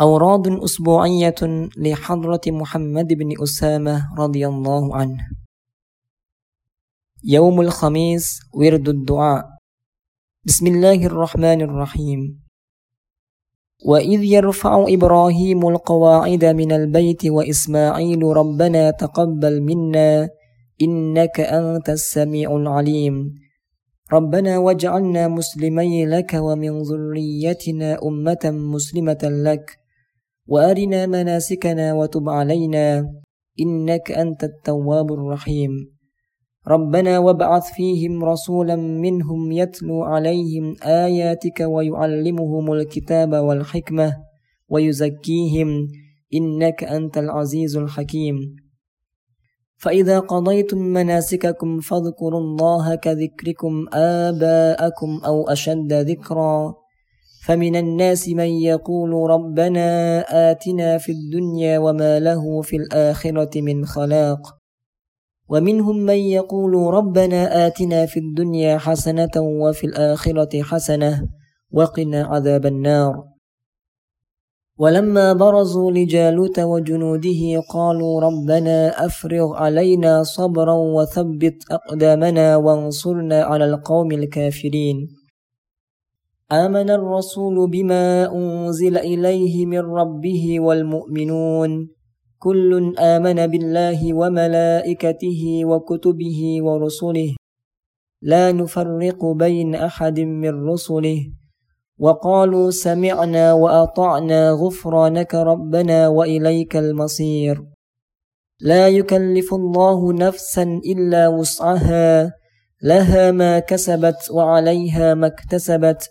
أوراد أسبوعية لحضرة محمد بن أسامة رضي الله عنه. يوم الخميس ورد الدعاء. بسم الله الرحمن الرحيم. وإذ يرفع إبراهيم القواعد من البيت وإسماعيل ربنا تقبل منا إنك أنت السميع العليم. ربنا واجعلنا مسلمي لك ومن ذريتنا أمة مسلمة لك. وأرنا مناسكنا وتب علينا إنك أنت التواب الرحيم. ربنا وابعث فيهم رسولا منهم يتلو عليهم آياتك ويعلمهم الكتاب والحكمة ويزكيهم إنك أنت العزيز الحكيم. فإذا قضيتم مناسككم فاذكروا الله كذكركم آباءكم أو أشد ذكرًا. فمن الناس من يقول ربنا آتنا في الدنيا وما له في الآخرة من خلاق. ومنهم من يقول ربنا آتنا في الدنيا حسنة وفي الآخرة حسنة وقنا عذاب النار. ولما برزوا لجالوت وجنوده قالوا ربنا أفرغ علينا صبرا وثبت أقدامنا وانصرنا على القوم الكافرين. آمن الرسول بما أنزل إليه من ربه والمؤمنون. كل آمن بالله وملائكته وكتبه ورسله. لا نفرق بين أحد من رسله. وقالوا سمعنا وأطعنا غفرانك ربنا وإليك المصير. لا يكلف الله نفسا إلا وسعها. لها ما كسبت وعليها ما اكتسبت.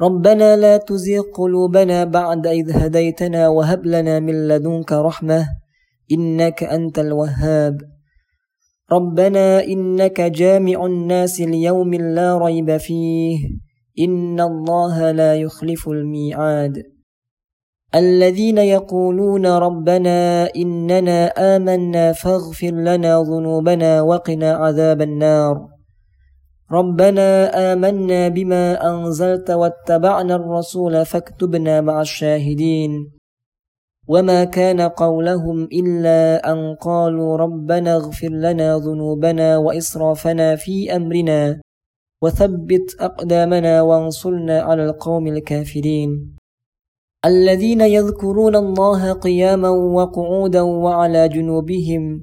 ربنا لا تزغ قلوبنا بعد إذ هديتنا وهب لنا من لدنك رحمة إنك أنت الوهاب. ربنا إنك جامع الناس ليوم لا ريب فيه إن الله لا يخلف الميعاد. الذين يقولون ربنا إننا آمنا فاغفر لنا ذنوبنا وقنا عذاب النار. ربنا آمنا بما أنزلت واتبعنا الرسول فاكتبنا مع الشاهدين. وما كان قولهم إلا أن قالوا ربنا اغفر لنا ذنوبنا وإسرافنا في أمرنا وثبت أقدامنا وانصرنا على القوم الكافرين. الذين يذكرون الله قياما وقعودا وعلى جنوبهم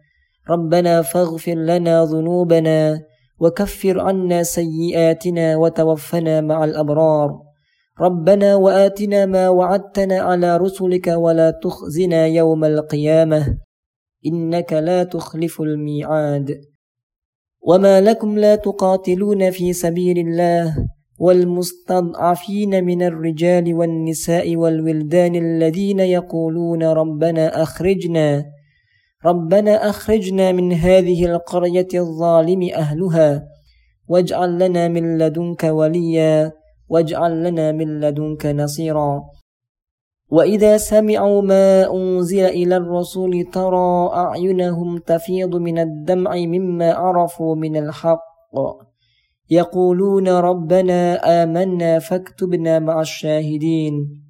ربنا فاغفر لنا ذنوبنا وكفر عنا سيئاتنا وتوفنا مع الأبرار. ربنا وآتنا ما وعدتنا على رسلك ولا تخزنا يوم القيامة. إنك لا تخلف الميعاد. وما لكم لا تقاتلون في سبيل الله والمستضعفين من الرجال والنساء والولدان الذين يقولون ربنا أخرجنا ربنا أخرجنا من هذه القرية الظالم أهلها واجعل لنا من لدنك وليا واجعل لنا من لدنك نصيرا. وإذا سمعوا ما أنزل إلى الرسول ترى أعينهم تفيض من الدمع مما عرفوا من الحق. يقولون ربنا آمنا فاكتبنا مع الشاهدين.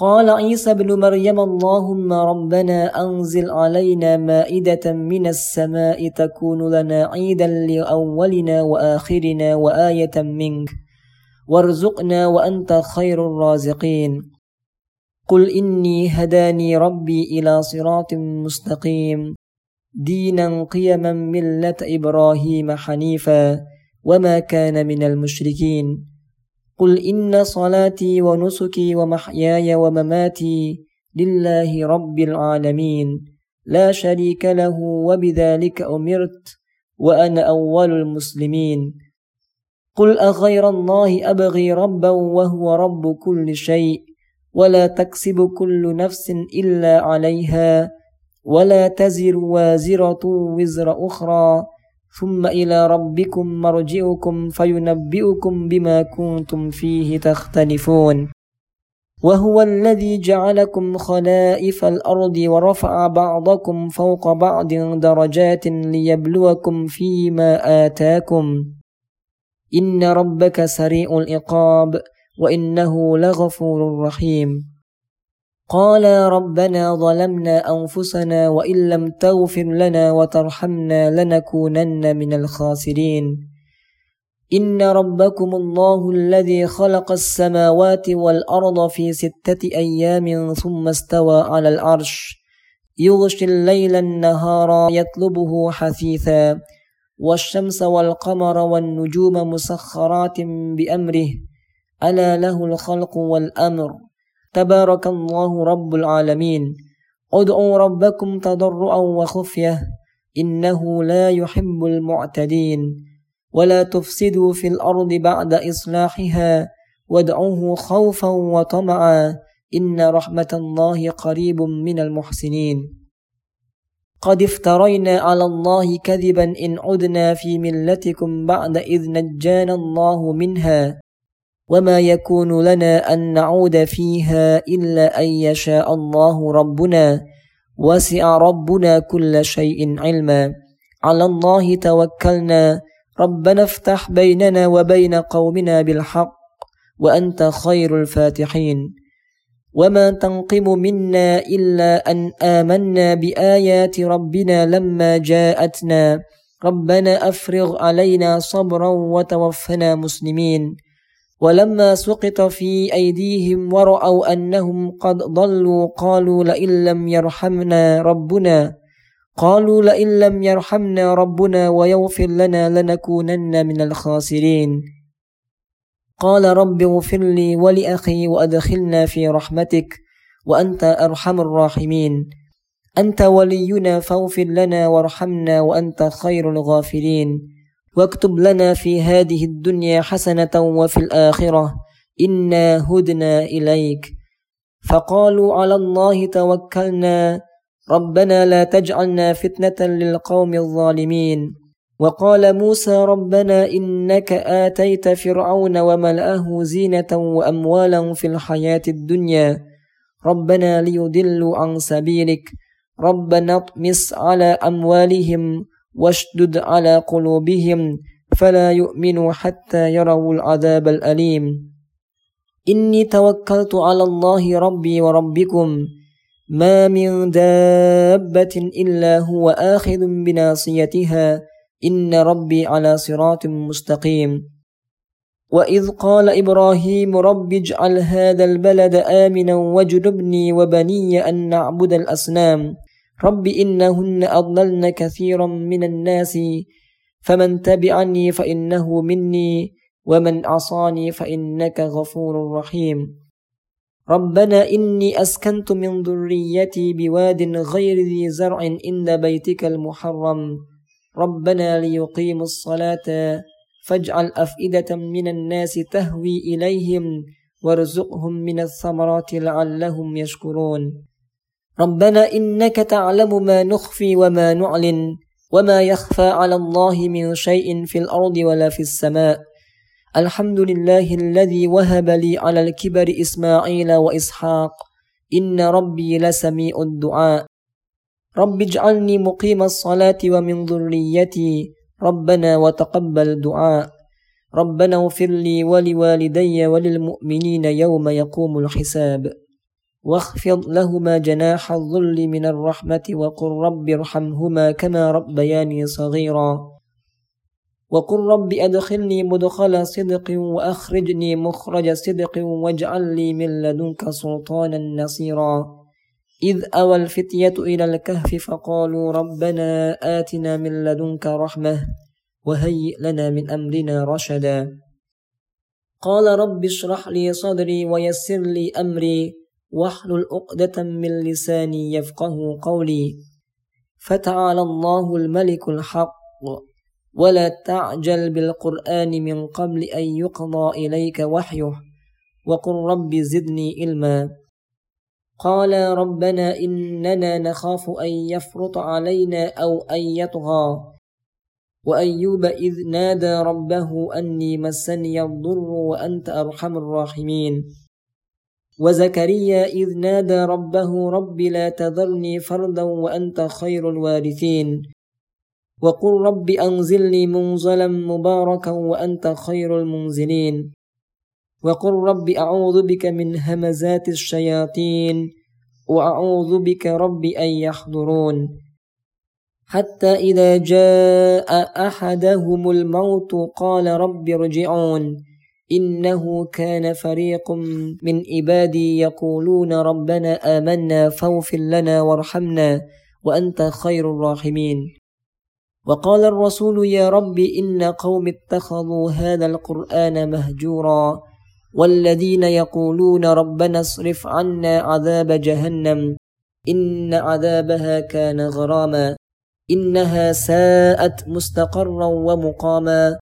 قال عيسى ابن مريم اللهم ربنا أنزل علينا مائدة من السماء تكون لنا عيدا لأولنا وآخرنا وآية منك وارزقنا وأنت خير الرازقين. قل إني هداني ربي إلى صراط مستقيم. دينا قيما ملة إبراهيم حنيفا. وما كان من المشركين. قل إن صلاتي ونسكي ومحياي ومماتي لله رب العالمين لا شريك له وبذلك أمرت وأنا أول المسلمين قل أغير الله أبغي ربا وهو رب كل شيء ولا تكسب كل نفس إلا عليها ولا تزر وازرة وزر أخرى ثم إلى ربكم مرجعكم فينبئكم بما كنتم فيه تختلفون. وهو الذي جعلكم خلائف الأرض ورفع بعضكم فوق بعض درجات ليبلوكم فيما آتاكم. إن ربك سريع العقاب وإنه لغفور رحيم. قال ربنا ظلمنا أنفسنا وإن لم تغفر لنا وترحمنا لنكونن من الخاسرين. إن ربكم الله الذي خلق السماوات والأرض في ستة أيام ثم استوى على العرش. يغشي الليل النهار يطلبه حثيثا. والشمس والقمر والنجوم مسخرات بأمره. ألا له الخلق والأمر. تبارك الله رب العالمين. ادعوا ربكم تضرعا وخفية إنه لا يحب المعتدين. ولا تفسدوا في الأرض بعد إصلاحها وادعوه خوفا وطمعا إن رحمة الله قريب من المحسنين. قد افترينا على الله كذبا إن عدنا في ملتكم بعد إذ نجانا الله منها. وما يكون لنا أن نعود فيها إلا أن يشاء الله ربنا وسع ربنا كل شيء علما على الله توكلنا ربنا افتح بيننا وبين قومنا بالحق وأنت خير الفاتحين وما تنقم منا إلا أن آمنا بآيات ربنا لما جاءتنا ربنا أفرغ علينا صبرا وتوفنا مسلمين ولما سقط في أيديهم ورأوا أنهم قد ضلوا قالوا لئن لم يرحمنا ربنا قالوا لئن لم يرحمنا ربنا ويغفر لنا لنكونن من الخاسرين. قال رب اغفر لي ولأخي وأدخلنا في رحمتك وأنت أرحم الراحمين. أنت ولينا فاغفر لنا وارحمنا وأنت خير الغافرين. واكتب لنا في هذه الدنيا حسنة وفي الآخرة. إنا هدنا إليك. فقالوا على الله توكلنا. ربنا لا تجعلنا فتنة للقوم الظالمين. وقال موسى ربنا إنك آتيت فرعون وملأه زينة وأموالا في الحياة الدنيا. ربنا ليضلوا عن سبيلك. ربنا اطمس على أموالهم. واشدد على قلوبهم فلا يؤمنوا حتى يروا العذاب الأليم. إني توكلت على الله ربي وربكم ما من دابة إلا هو آخذ بناصيتها. إن ربي على صراط مستقيم. وإذ قال إبراهيم رب اجعل هذا البلد آمنا واجنبني وبني أن نعبد الأصنام. رب إنهن أضللن كثيرا من الناس فمن تبعني فإنه مني ومن عصاني فإنك غفور رحيم. ربنا إني أسكنت من ذريتي بواد غير ذي زرع عند بيتك المحرم. ربنا ليقيموا الصلاة فاجعل أفئدة من الناس تهوي إليهم وارزقهم من الثمرات لعلهم يشكرون. ربنا إنك تعلم ما نخفي وما نعلن وما يخفى على الله من شيء في الأرض ولا في السماء. الحمد لله الذي وهب لي على الكبر إسماعيل وإسحاق. إن ربي لسميع الدعاء. رب اجعلني مقيم الصلاة ومن ذريتي. ربنا وتقبل دعاء. ربنا اغفر لي ولوالدي وللمؤمنين يوم يقوم الحساب. واخفض لهما جناح الظل من الرحمة وقل رب ارحمهما كما ربياني صغيرا. وقل رب أدخلني مدخل صدق وأخرجني مخرج صدق واجعل لي من لدنك سلطانا نصيرا. إذ أوى الفتية إلى الكهف فقالوا ربنا آتنا من لدنك رحمة وهيئ لنا من أمرنا رشدا. قال رب اشرح لي صدري ويسر لي أمري. واحلل عقدة من لساني يفقه قولي. فتعالى الله الملك الحق. ولا تعجل بالقرآن من قبل أن يقضى إليك وحيه. وقل رب زدني علما. قال ربنا إننا نخاف أن يفرط علينا أو أن يطغى. وأيوب إذ نادى ربه أني مسني الضر وأنت أرحم الراحمين. وزكريا إذ نادى ربه رب لا تذرني فردا وأنت خير الوارثين. وقل رب أنزلني منزلا مباركا وأنت خير المنزلين. وقل رب أعوذ بك من همزات الشياطين وأعوذ بك رب أن يحضرون. حتى إذا جاء أحدهم الموت قال رب ارجعون. إنه كان فريق من عبادي يقولون ربنا آمنا فاغفر لنا وارحمنا وأنت خير الراحمين. وقال الرسول يا رب إن قوم اتخذوا هذا القرآن مهجورا والذين يقولون ربنا اصرف عنا عذاب جهنم إن عذابها كان غراما إنها ساءت مستقرا ومقاما.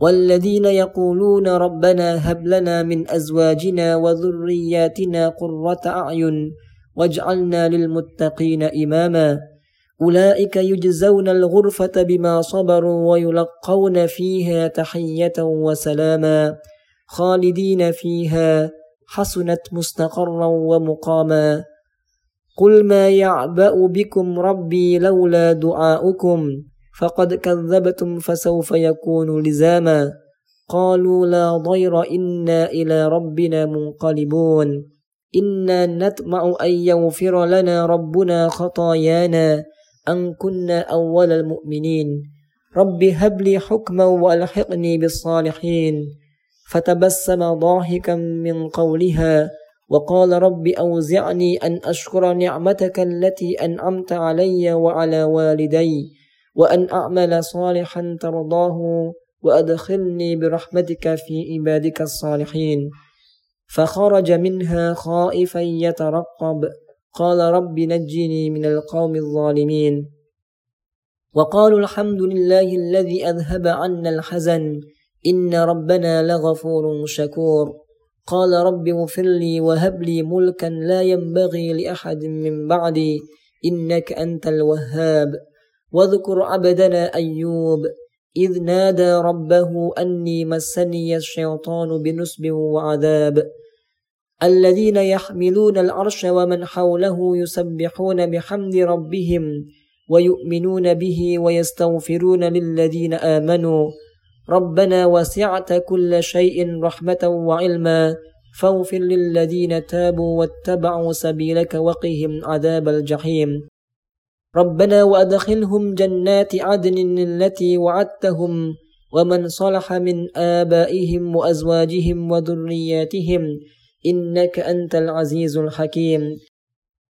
والذين يقولون ربنا هب لنا من أزواجنا وذرياتنا قرة أعين واجعلنا للمتقين إماما. أولئك يجزون الغرفة بما صبروا ويلقون فيها تحية وسلاما خالدين فيها حسنت مستقرا ومقاما. قل ما يعبأ بكم ربي لولا دعاؤكم. فقد كذبتم فسوف يكون لزاما. قالوا لا ضير إنا إلى ربنا منقلبون. إنا نطمع أن يغفر لنا ربنا خطايانا أن كنا أول المؤمنين. رب هب لي حكما وألحقني بالصالحين. فتبسم ضاحكا من قولها وقال رب أوزعني أن أشكر نعمتك التي أنعمت علي وعلى والدي. وأن أعمل صالحا ترضاه وأدخلني برحمتك في عبادك الصالحين. فخرج منها خائفا يترقب. قال رب نجني من القوم الظالمين. وقالوا الحمد لله الذي أذهب عنا الحزن. إن ربنا لغفور شكور. قال رب اغفر لي وهب لي ملكا لا ينبغي لأحد من بعدي. إنك أنت الوهاب. واذكر عبدنا أيوب إذ نادى ربه أني مسني الشيطان بنسب وعذاب. الذين يحملون العرش ومن حوله يسبحون بحمد ربهم ويؤمنون به ويستغفرون للذين آمنوا. ربنا وسعت كل شيء رحمة وعلما. فاغفر للذين تابوا واتبعوا سبيلك وقهم عذاب الجحيم. ربنا وأدخلهم جنات عدن التي وعدتهم ومن صلح من آبائهم وأزواجهم وذرياتهم إنك أنت العزيز الحكيم.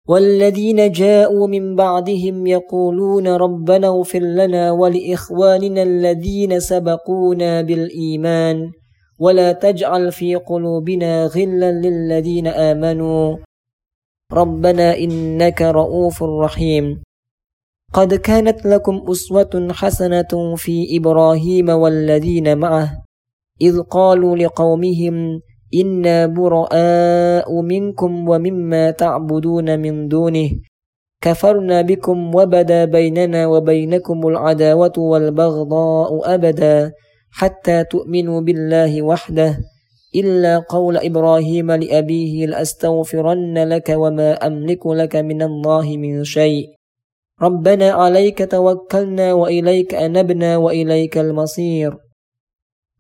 والذين جاءوا من بعدهم يقولون ربنا اغفر لنا ولإخواننا الذين سبقونا بالإيمان ولا تجعل في قلوبنا غلا للذين آمنوا. ربنا إنك رؤوف رحيم. قد كانت لكم أسوة حسنة في إبراهيم والذين معه إذ قالوا لقومهم إنا براء منكم ومما تعبدون من دونه كفرنا بكم وبدا بيننا وبينكم العداوة والبغضاء أبدا حتى تؤمنوا بالله وحده إلا قول إبراهيم لأبيه لأستغفرن لك وما أملك لك من الله من شيء ربنا عليك توكلنا وإليك أنبنا وإليك المصير.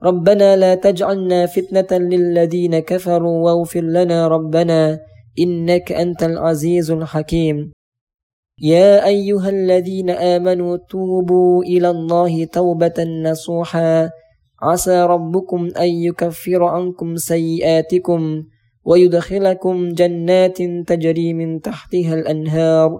ربنا لا تجعلنا فتنة للذين كفروا واغفر لنا ربنا إنك أنت العزيز الحكيم. يا أيها الذين آمنوا توبوا إلى الله توبة نصوحا. عسى ربكم أن يكفر عنكم سيئاتكم ويدخلكم جنات تجري من تحتها الأنهار.